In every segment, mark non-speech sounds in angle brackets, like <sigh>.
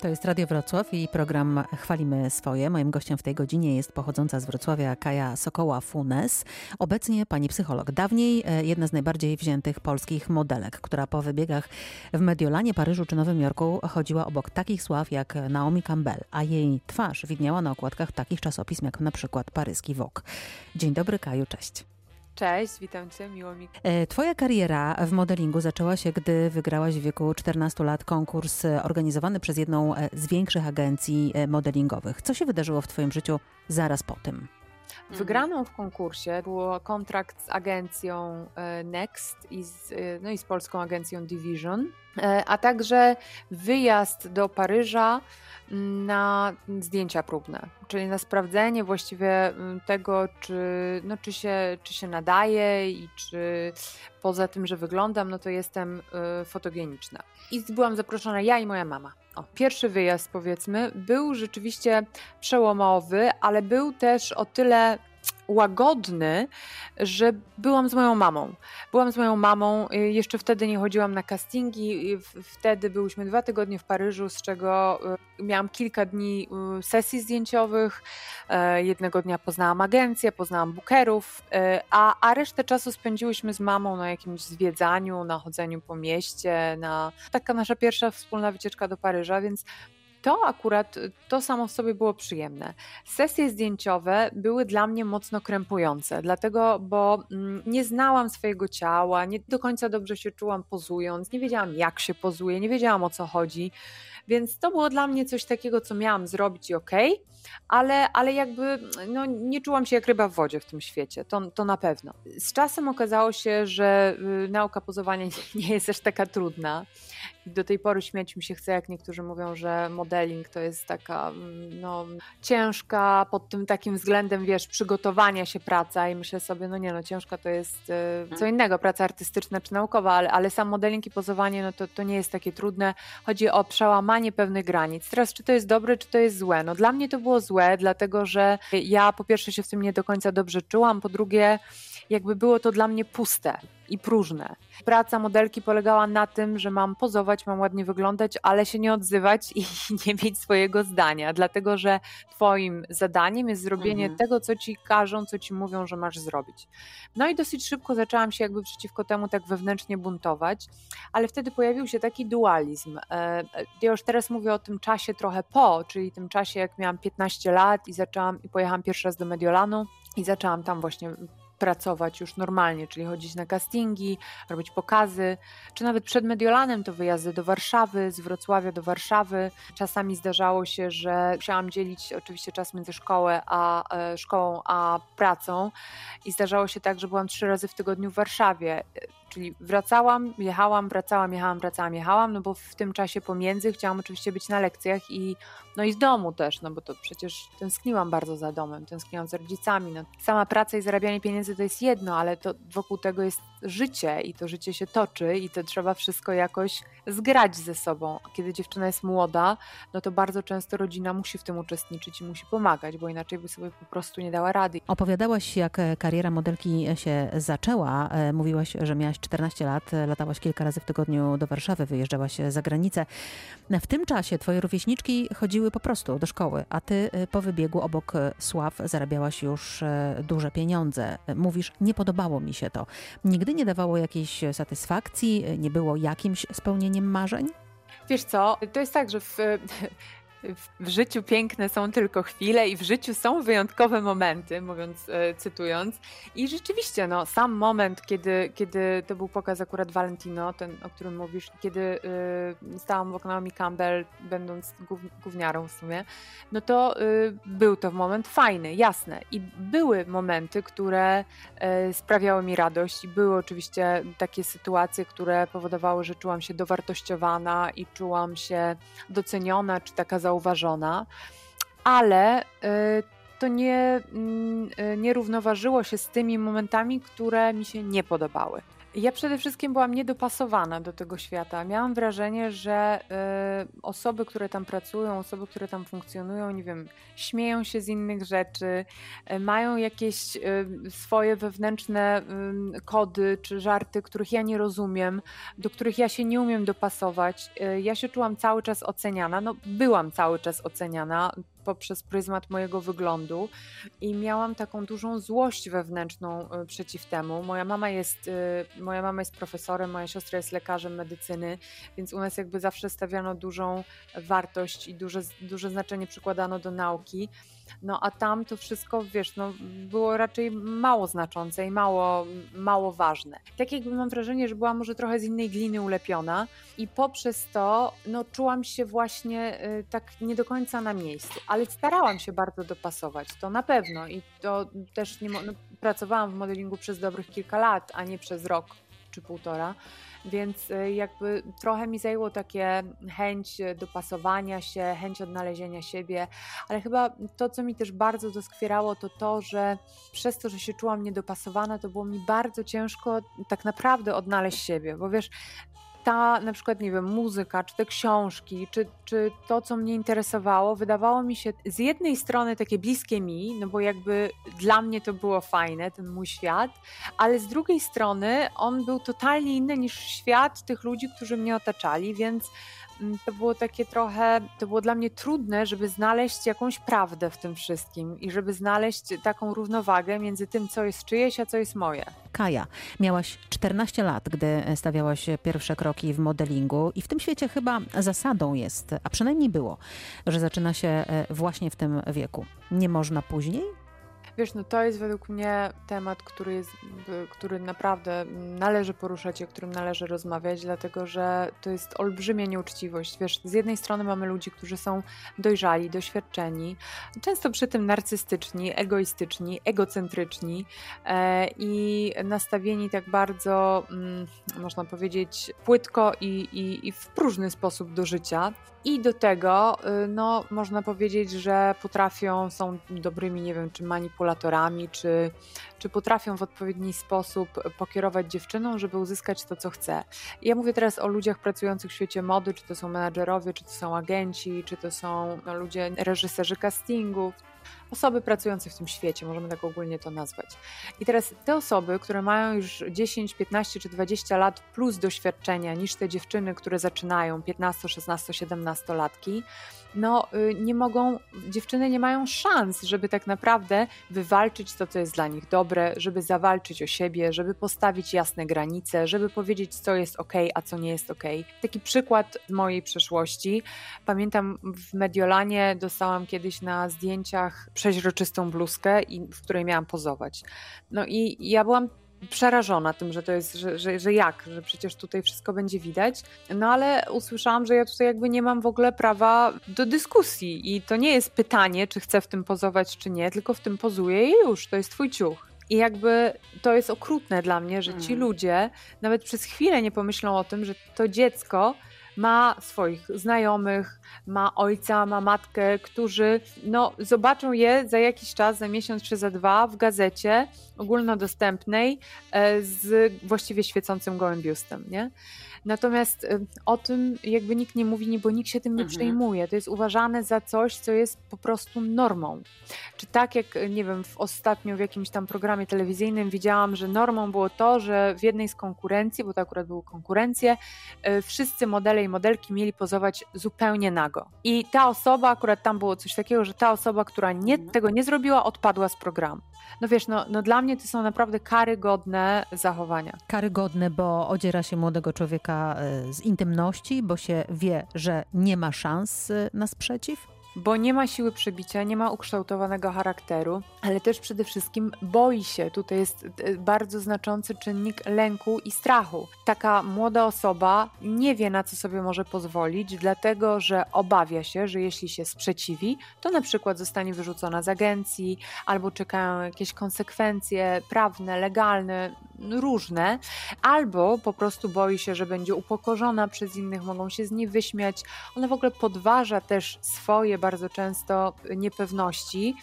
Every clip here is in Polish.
To jest Radio Wrocław i program Chwalimy Swoje. Moim gościem w tej godzinie jest pochodząca z Wrocławia Kaja Sokoła-Funes. Obecnie pani psycholog. Dawniej e, jedna z najbardziej wziętych polskich modelek, która po wybiegach w Mediolanie, Paryżu czy Nowym Jorku chodziła obok takich sław jak Naomi Campbell, a jej twarz widniała na okładkach takich czasopism jak na przykład paryski Vogue. Dzień dobry Kaju, cześć. Cześć, witam Cię, miło mi. E, twoja kariera w modelingu zaczęła się, gdy wygrałaś w wieku 14 lat konkurs e, organizowany przez jedną e, z większych agencji modelingowych. Co się wydarzyło w Twoim życiu zaraz po tym? Mhm. Wygraną w konkursie był kontrakt z agencją Next i z, no i z polską agencją Division, a także wyjazd do Paryża na zdjęcia próbne, czyli na sprawdzenie właściwie mm, tego, czy, no, czy, się, czy się nadaje i czy poza tym, że wyglądam, no to jestem fotogeniczna. I byłam zaproszona ja i moja mama. O, pierwszy wyjazd, powiedzmy, był rzeczywiście przełomowy, ale był też o tyle łagodny, że byłam z moją mamą. Byłam z moją mamą, y, jeszcze wtedy nie chodziłam na castingi, wtedy byłyśmy dwa tygodnie w Paryżu, z czego y, miałam kilka dni y, sesji zdjęciowych, e, jednego dnia poznałam agencję, poznałam bookerów, e, a, a resztę czasu spędziłyśmy z mamą na jakimś zwiedzaniu, na chodzeniu po mieście, na taka nasza pierwsza wspólna wycieczka do Paryża, więc to akurat, to samo w sobie było przyjemne. Sesje zdjęciowe były dla mnie mocno krępujące, dlatego, bo mm, nie znałam swojego ciała, nie do końca dobrze się czułam pozując, nie wiedziałam jak się pozuje, nie wiedziałam o co chodzi, więc to było dla mnie coś takiego, co miałam zrobić i okej, okay, ale, ale jakby no, nie czułam się jak ryba w wodzie w tym świecie, to, to na pewno. Z czasem okazało się, że y, nauka pozowania <laughs> nie jest aż taka trudna do tej pory śmiać mi się chce, jak niektórzy mówią, że modeling to jest taka mm, no, ciężka pod tym takim względem, wiesz, przygotowania się praca i myślę sobie, no nie no, ciężka to jest e, co innego, praca artystyczna czy naukowa, ale, ale sam modeling i pozowanie, no to, to nie jest takie trudne. Chodzi o przełamanie pewnych granic. Teraz, czy to jest dobre, czy to jest złe? No dla mnie to było złe, dlatego że ja po pierwsze się w tym nie do końca dobrze czułam, po drugie jakby było to dla mnie puste i próżne. Praca modelki polegała na tym, że mam pozować, mam ładnie wyglądać, ale się nie odzywać i <laughs> nie mieć swojego zdania, dlatego że Twoim zadaniem jest zrobienie mhm. tego, co Ci każą, co Ci mówią, że masz zrobić. No i dosyć szybko zaczęłam się jakby przeciwko temu tak wewnętrznie buntować, ale wtedy pojawił się taki dualizm. E, ja już teraz mówię o tym czasie trochę po, czyli tym czasie, jak miałam 15 lat i zaczęłam i pojechałam pierwszy raz do Mediolanu i zaczęłam tam właśnie pracować już normalnie, czyli chodzić na castingi, robić pokazy, czy nawet przed Mediolanem to wyjazdy do Warszawy, z Wrocławia do Warszawy. Czasami zdarzało się, że musiałam dzielić oczywiście czas między szkołę a, e, szkołą a pracą i zdarzało się tak, że byłam trzy razy w tygodniu w Warszawie czyli wracałam, jechałam, wracałam, jechałam, wracałam, jechałam, no bo w tym czasie pomiędzy chciałam oczywiście być na lekcjach i no i z domu też, no bo to przecież tęskniłam bardzo za domem, tęskniłam za rodzicami. No. Sama praca i zarabianie pieniędzy to jest jedno, ale to wokół tego jest życie i to życie się toczy i to trzeba wszystko jakoś zgrać ze sobą. Kiedy dziewczyna jest młoda, no to bardzo często rodzina musi w tym uczestniczyć i musi pomagać, bo inaczej by sobie po prostu nie dała rady. Opowiadałaś, jak kariera modelki się zaczęła. E, mówiłaś, że miałaś 14 lat, latałaś kilka razy w tygodniu do Warszawy, wyjeżdżałaś za granicę. W tym czasie twoje rówieśniczki chodziły po prostu do szkoły, a ty e, po wybiegu obok Sław zarabiałaś już e, duże pieniądze. Mówisz, nie podobało mi się to. Nigdy nie dawało jakiejś satysfakcji, nie było jakimś spełnieniem marzeń? Wiesz co, to jest tak, że w, w życiu piękne są tylko chwile i w życiu są wyjątkowe momenty, mówiąc, e, cytując. I rzeczywiście, no, sam moment, kiedy, kiedy to był pokaz akurat Valentino, ten, o którym mówisz, kiedy y, stałam w Naomi Campbell, będąc gów, gówniarą w sumie, no to y, był to moment fajny, jasne. I były momenty, które y, sprawiały mi radość i były oczywiście takie sytuacje, które powodowały, że czułam się dowartościowana i czułam się doceniona, czy taka zauważona, ale y, to nie, mm, y, nie równoważyło się z tymi momentami, które mi się nie podobały. Ja przede wszystkim byłam niedopasowana do tego świata. Miałam wrażenie, że y, osoby, które tam pracują, osoby, które tam funkcjonują, nie wiem, śmieją się z innych rzeczy, y, mają jakieś y, swoje wewnętrzne kody czy żarty, których ja nie rozumiem, do których ja się nie umiem dopasować. ja się czułam cały czas oceniana, no byłam cały czas oceniana poprzez pryzmat mojego wyglądu i miałam taką dużą złość wewnętrzną y, przeciw temu. Moja mama jest, y, moja mama jest profesorem, moja siostra jest lekarzem medycyny, więc u nas jakby zawsze stawiano dużą wartość i duże, duże znaczenie przykładano do nauki. No a tam to wszystko, wiesz, no, było raczej mało znaczące i mało, mało ważne. Tak jakby mam wrażenie, że byłam może trochę z innej gliny ulepiona i poprzez to no, czułam się właśnie y, tak nie do końca na miejscu, ale starałam się bardzo dopasować, to na pewno i to też nie, no, pracowałam w modelingu przez dobrych kilka lat, a nie przez rok czy półtora więc y, jakby trochę mi zajęło takie chęć dopasowania się, chęć odnalezienia siebie, ale chyba to, co mi też bardzo doskwierało, to to, że przez to, że się czułam niedopasowana, to było mi bardzo ciężko tak naprawdę odnaleźć siebie, bo wiesz, ta na przykład, nie wiem, muzyka, czy te książki, czy, czy to, co mnie interesowało, wydawało mi się z jednej strony takie bliskie mi, no bo jakby dla mnie to było fajne, ten mój świat, ale z drugiej strony on był totalnie inny niż świat tych ludzi, którzy mnie otaczali, więc to było takie trochę, to było dla mnie trudne, żeby znaleźć jakąś prawdę w tym wszystkim i żeby znaleźć taką równowagę między tym, co jest czyjeś, a co jest moje. Kaja, miałaś 14 lat, gdy stawiałaś pierwsze kroki w modelingu i w tym świecie chyba zasadą jest, a przynajmniej było, że zaczyna się e, właśnie w tym wieku. Nie można później? Wiesz, no to jest według mnie temat, który, jest, który naprawdę należy poruszać i o którym należy rozmawiać, dlatego że to jest olbrzymia nieuczciwość. Wiesz, z jednej strony mamy ludzi, którzy są dojrzali, doświadczeni, często przy tym narcystyczni, egoistyczni, egocentryczni e, i nastawieni tak bardzo, mm, można powiedzieć, płytko i, i, i w próżny sposób do życia. I do tego, y, no, można powiedzieć, że potrafią, są dobrymi, nie wiem, czy manipulatorami, czy, czy potrafią w odpowiedni sposób pokierować dziewczyną, żeby uzyskać to, co chce. Ja mówię teraz o ludziach pracujących w świecie mody, czy to są menadżerowie, czy to są agenci, czy to są no, ludzie, reżyserzy castingów, osoby pracujące w tym świecie, możemy tak ogólnie to nazwać. I teraz te osoby, które mają już 10, 15 czy 20 lat plus doświadczenia niż te dziewczyny, które zaczynają 15, 16, 17 latki, no y, nie mogą, dziewczyny nie mają szans, żeby tak naprawdę wywalczyć to, co jest dla nich dobre, żeby zawalczyć o siebie, żeby postawić jasne granice, żeby powiedzieć, co jest ok, a co nie jest ok. Taki przykład z mojej przeszłości. Pamiętam w Mediolanie dostałam kiedyś na zdjęciach przeźroczystą bluzkę, w której miałam pozować. No i ja byłam przerażona tym, że to jest, że, że, że jak, że przecież tutaj wszystko będzie widać. No ale usłyszałam, że ja tutaj jakby nie mam w ogóle prawa do dyskusji i to nie jest pytanie, czy chcę w tym pozować, czy nie, tylko w tym pozuję i już, to jest twój ciuch. I jakby to jest okrutne dla mnie, że ci mm. ludzie nawet przez chwilę nie pomyślą o tym, że to dziecko ma swoich znajomych, ma ojca, ma matkę, którzy no, zobaczą je za jakiś czas, za miesiąc czy za dwa w gazecie ogólnodostępnej e, z właściwie świecącym gołym biustem, nie? Natomiast o tym jakby nikt nie mówi, bo nikt się tym nie mhm. przejmuje. To jest uważane za coś, co jest po prostu normą. Czy tak jak, nie wiem, w ostatnio w jakimś tam programie telewizyjnym widziałam, że normą było to, że w jednej z konkurencji, bo to akurat były konkurencje, y, wszyscy modele i modelki mieli pozować zupełnie nago. I ta osoba, akurat tam było coś takiego, że ta osoba, która nie, mhm. tego nie zrobiła, odpadła z programu. No wiesz, no, no dla mnie to są naprawdę karygodne zachowania. Karygodne, bo odziera się młodego człowieka e, z intymności, bo się wie, że nie ma szans e, na sprzeciw? Bo nie ma siły przebicia, nie ma ukształtowanego charakteru, ale też przede wszystkim boi się. Tutaj jest e, bardzo znaczący czynnik lęku i strachu. Taka młoda osoba nie wie, na co sobie może pozwolić, dlatego że obawia się, że jeśli się sprzeciwi, to na przykład zostanie wyrzucona z agencji albo czekają jakieś konsekwencje prawne, legalne, różne, albo po prostu boi się, że będzie upokorzona przez innych, mogą się z niej wyśmiać. Ona w ogóle podważa też swoje bardzo często niepewności,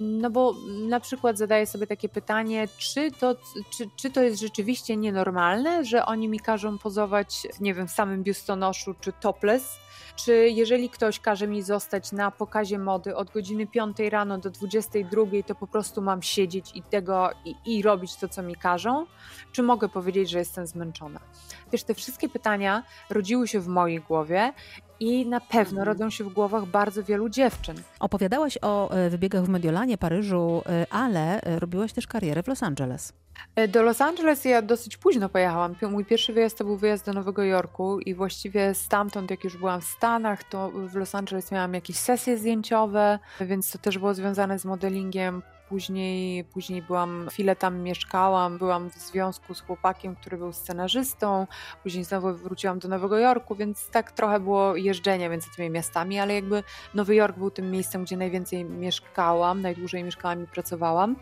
no bo na przykład zadaje sobie takie pytanie, czy to, czy, czy to jest rzeczywiście nienormalne, że oni mi każą pozować, nie wiem, w samym biustonoszu czy topless, czy jeżeli ktoś każe mi zostać na pokazie mody od godziny 5 rano do 22, to po prostu mam siedzieć i tego i, i robić to, co mi każą? Czy mogę powiedzieć, że jestem zmęczona? Wiesz, te wszystkie pytania rodziły się w mojej głowie i na pewno mhm. rodzą się w głowach bardzo wielu dziewczyn. Opowiadałaś o e, wybiegach w Mediolanie, Paryżu, e, ale e, robiłaś też karierę w Los Angeles. Do Los Angeles ja dosyć późno pojechałam. Mój pierwszy wyjazd to był wyjazd do Nowego Jorku i właściwie stamtąd, jak już byłam w Stanach, to w Los Angeles miałam jakieś sesje zdjęciowe, więc to też było związane z modelingiem. Później, później byłam, chwilę tam mieszkałam, byłam w związku z chłopakiem, który był scenarzystą. Później znowu wróciłam do Nowego Jorku, więc tak trochę było jeżdżenie między tymi miastami, ale jakby Nowy Jork był tym miejscem, gdzie najwięcej mieszkałam, najdłużej mieszkałam i pracowałam.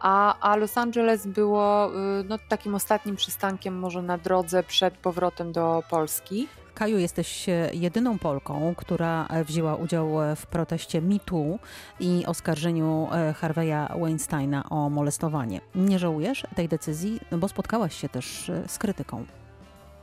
A, a Los Angeles było y, no, takim ostatnim przystankiem może na drodze przed powrotem do Polski. Kaju, jesteś e, jedyną Polką, która e, wzięła udział e, w proteście MeToo i oskarżeniu Harvey'a Weinsteina o molestowanie. Nie żałujesz tej decyzji, no bo spotkałaś się też z krytyką.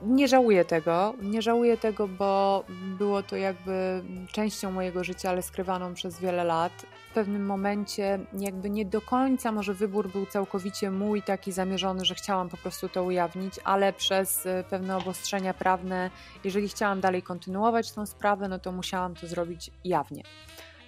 Nie żałuję tego. Nie żałuję tego, bo było to jakby częścią mojego życia, ale skrywaną przez wiele lat. W pewnym momencie, jakby nie do końca, może wybór był całkowicie mój, taki zamierzony, że chciałam po prostu to ujawnić, ale przez e, pewne obostrzenia prawne, jeżeli chciałam dalej kontynuować tą sprawę, no to musiałam to zrobić jawnie.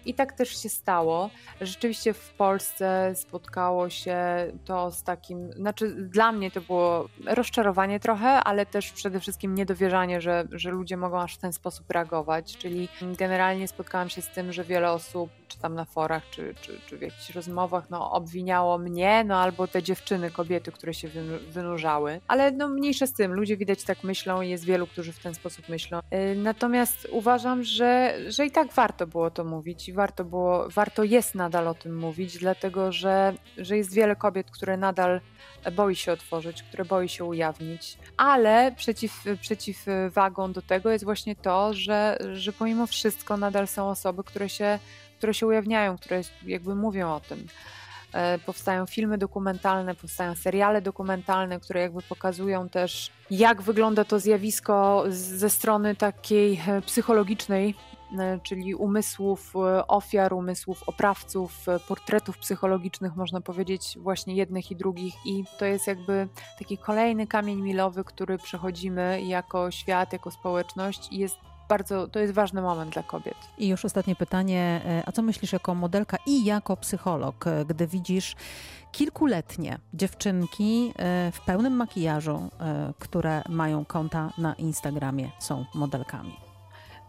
I tak też się stało. Rzeczywiście w Polsce spotkało się to z takim, znaczy dla mnie to było rozczarowanie trochę, ale też przede wszystkim niedowierzanie, że, że ludzie mogą aż w ten sposób reagować. Czyli generalnie spotkałam się z tym, że wiele osób, czy tam na forach, czy, czy, czy w jakichś rozmowach, no, obwiniało mnie, no albo te dziewczyny, kobiety, które się wynurzały. Ale no mniejsze z tym, ludzie widać tak myślą i jest wielu, którzy w ten sposób myślą. Y, natomiast uważam, że, że i tak warto było to mówić warto było, warto jest nadal o tym mówić, dlatego że, że jest wiele kobiet, które nadal boi się otworzyć, które boi się ujawnić, ale przeciw, przeciwwagą do tego jest właśnie to, że, że pomimo wszystko nadal są osoby, które się, które się ujawniają, które jakby mówią o tym. E, powstają filmy dokumentalne, powstają seriale dokumentalne, które jakby pokazują też, jak wygląda to zjawisko ze strony takiej psychologicznej, czyli umysłów e, ofiar, umysłów oprawców, e, portretów psychologicznych, można powiedzieć, właśnie jednych i drugich. I to jest jakby taki kolejny kamień milowy, który przechodzimy jako świat, jako społeczność i jest bardzo, to jest ważny moment dla kobiet. I już ostatnie pytanie, a co myślisz jako modelka i jako psycholog, gdy widzisz kilkuletnie dziewczynki w pełnym makijażu, które mają konta na Instagramie, są modelkami?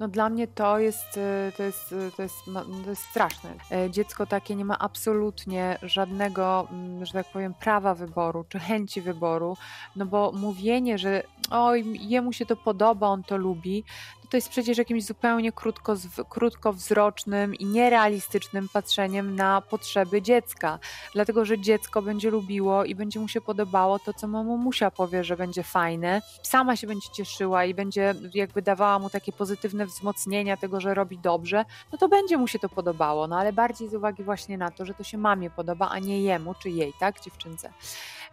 No dla mnie to jest, y, to jest, y, to jest, to jest straszne. E, dziecko takie nie ma absolutnie żadnego, mm, że tak powiem, prawa wyboru czy chęci wyboru, no bo mówienie, że oj, jemu się to podoba, on to lubi, to jest przecież jakimś zupełnie krótko, krótkowzrocznym i nierealistycznym patrzeniem na potrzeby dziecka. Dlatego, że dziecko będzie lubiło i będzie mu się podobało to, co mamusia powie, że będzie fajne. Sama się będzie cieszyła i będzie jakby dawała mu takie pozytywne wzmocnienia tego, że robi dobrze, no to będzie mu się to podobało. No ale bardziej z uwagi właśnie na to, że to się mamie podoba, a nie jemu czy jej, tak, dziewczynce.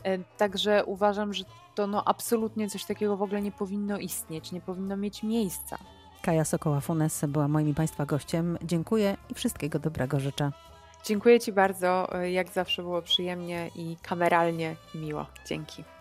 E, także uważam, że to no absolutnie coś takiego w ogóle nie powinno istnieć, nie powinno mieć miejsca. Kaja Sokoła-Funes była moim i Państwa gościem. Dziękuję i wszystkiego dobrego życzę. Dziękuję Ci bardzo. Jak zawsze było przyjemnie i kameralnie miło. Dzięki.